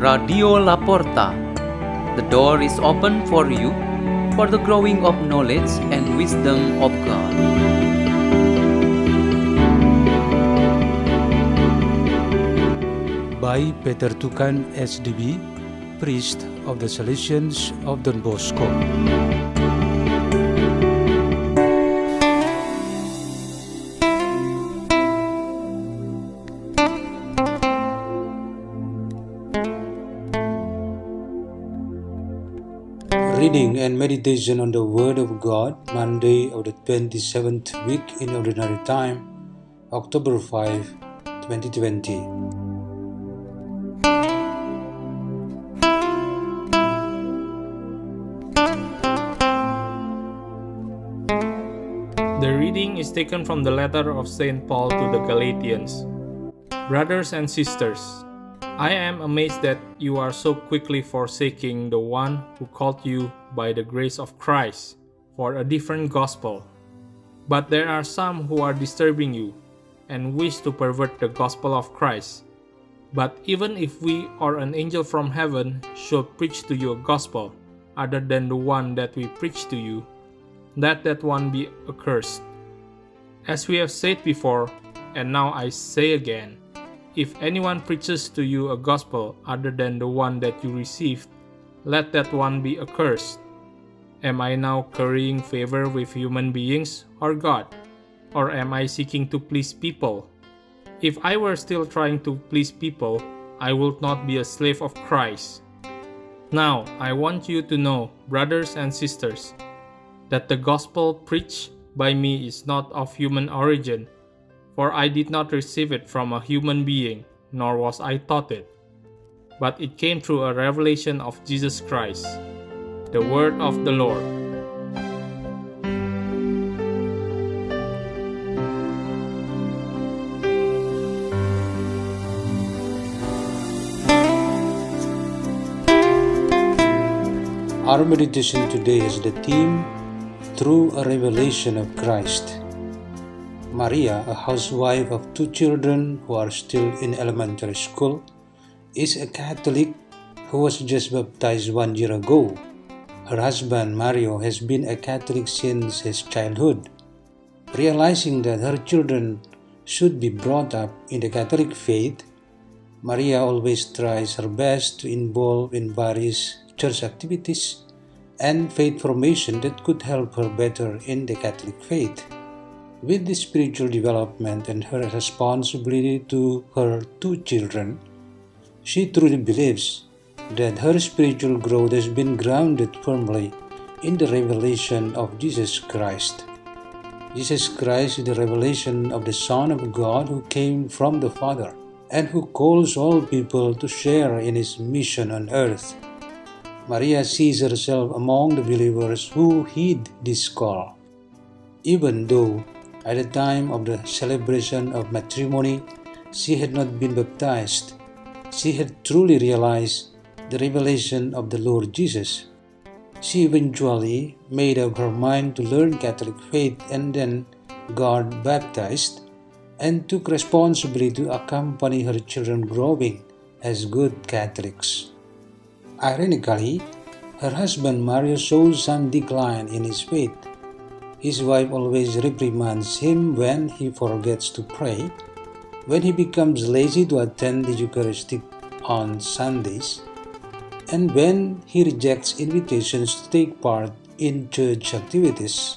Radio Laporta. The door is open for you for the growing of knowledge and wisdom of God. by Peter Tukan SDB, priest of the Salesians of Don Bosco. Reading and meditation on the Word of God, Monday of the 27th week in Ordinary Time, October 5, 2020. The reading is taken from the letter of St. Paul to the Galatians. Brothers and sisters, I am amazed that you are so quickly forsaking the one who called you by the grace of Christ for a different gospel. But there are some who are disturbing you and wish to pervert the gospel of Christ. But even if we or an angel from heaven should preach to you a gospel other than the one that we preach to you, let that one be accursed. As we have said before, and now I say again, if anyone preaches to you a gospel other than the one that you received, let that one be accursed. Am I now currying favor with human beings or God? Or am I seeking to please people? If I were still trying to please people, I would not be a slave of Christ. Now, I want you to know, brothers and sisters, that the gospel preached by me is not of human origin, for I did not receive it from a human being, nor was I taught it. But it came through a revelation of Jesus Christ. The word of the Lord. Our meditation today has the theme Through a Revelation of Christ. Maria, a housewife of two children who are still in elementary school, is a Catholic who was just baptized one year ago. Her husband, Mario, has been a Catholic since his childhood. Realizing that her children should be brought up in the Catholic faith, Maria always tries her best to involve in various church activities and faith formation that could help her better in the Catholic faith. With the spiritual development and her responsibility to her two children, she truly believes that her spiritual growth has been grounded firmly in the revelation of Jesus Christ. Jesus Christ is the revelation of the Son of God who came from the Father and who calls all people to share in his mission on earth. Maria sees herself among the believers who heed this call. Even though at the time of the celebration of matrimony she had not been baptized, she had truly realized the revelation of the Lord Jesus. She eventually made up her mind to learn Catholic faith and then got baptized and took responsibility to accompany her children growing as good Catholics. Ironically, her husband Mario shows some decline in his faith. His wife always reprimands him when he forgets to pray, when he becomes lazy to attend the Eucharistic on Sundays, and when he rejects invitations to take part in church activities.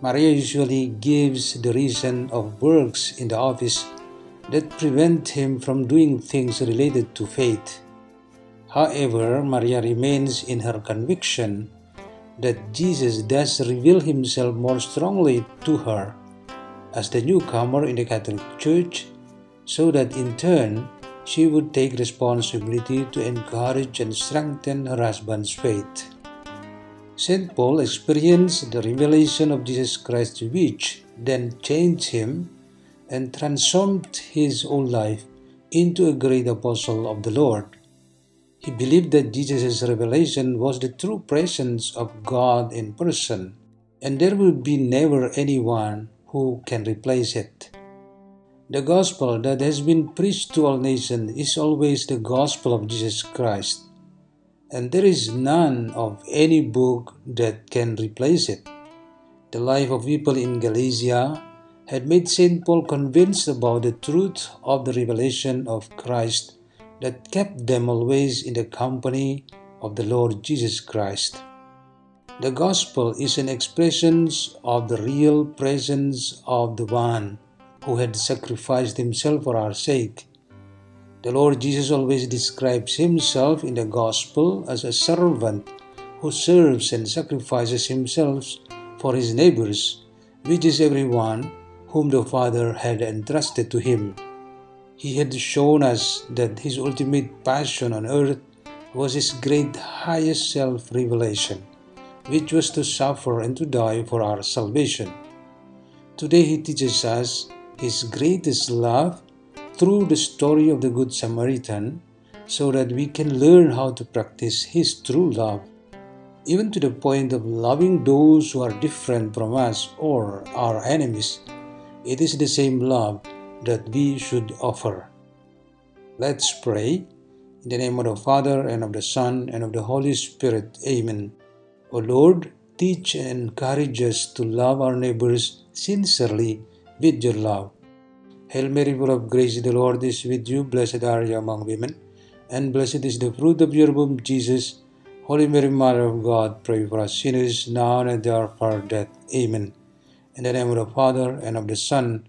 Maria usually gives the reason of works in the office that prevent him from doing things related to faith. However, Maria remains in her conviction that Jesus does reveal himself more strongly to her as the newcomer in the Catholic Church, so that in turn she would take responsibility to encourage and strengthen her husband's faith. St. Paul experienced the revelation of Jesus Christ, which then changed him and transformed his whole life into a great apostle of the Lord. He believed that Jesus' revelation was the true presence of God in person, and there will be never anyone who can replace it. The gospel that has been preached to all nations is always the gospel of Jesus Christ, and there is none of any book that can replace it. The life of people in Galatia had made St. Paul convinced about the truth of the revelation of Christ that kept them always in the company of the Lord Jesus Christ. The gospel is an expression of the real presence of the one who had sacrificed himself for our sake. The Lord Jesus always describes himself in the gospel as a servant who serves and sacrifices himself for his neighbors, which is everyone whom the Father had entrusted to him. He had shown us that his ultimate passion on earth was his great highest self revelation, which was to suffer and to die for our salvation. Today he teaches us his greatest love through the story of the Good Samaritan so that we can learn how to practice his true love, even to the point of loving those who are different from us or our enemies. It is the same love that we should offer. Let's pray. In the name of the Father, and of the Son, and of the Holy Spirit. Amen. O Lord, teach and encourage us to love our neighbors sincerely with your love. Hail Mary, full of grace, the Lord is with you. Blessed are you among women, and blessed is the fruit of your womb, Jesus. Holy Mary, Mother of God, pray for us sinners, now and at the hour of our death. Amen. In the name of the Father, and of the Son,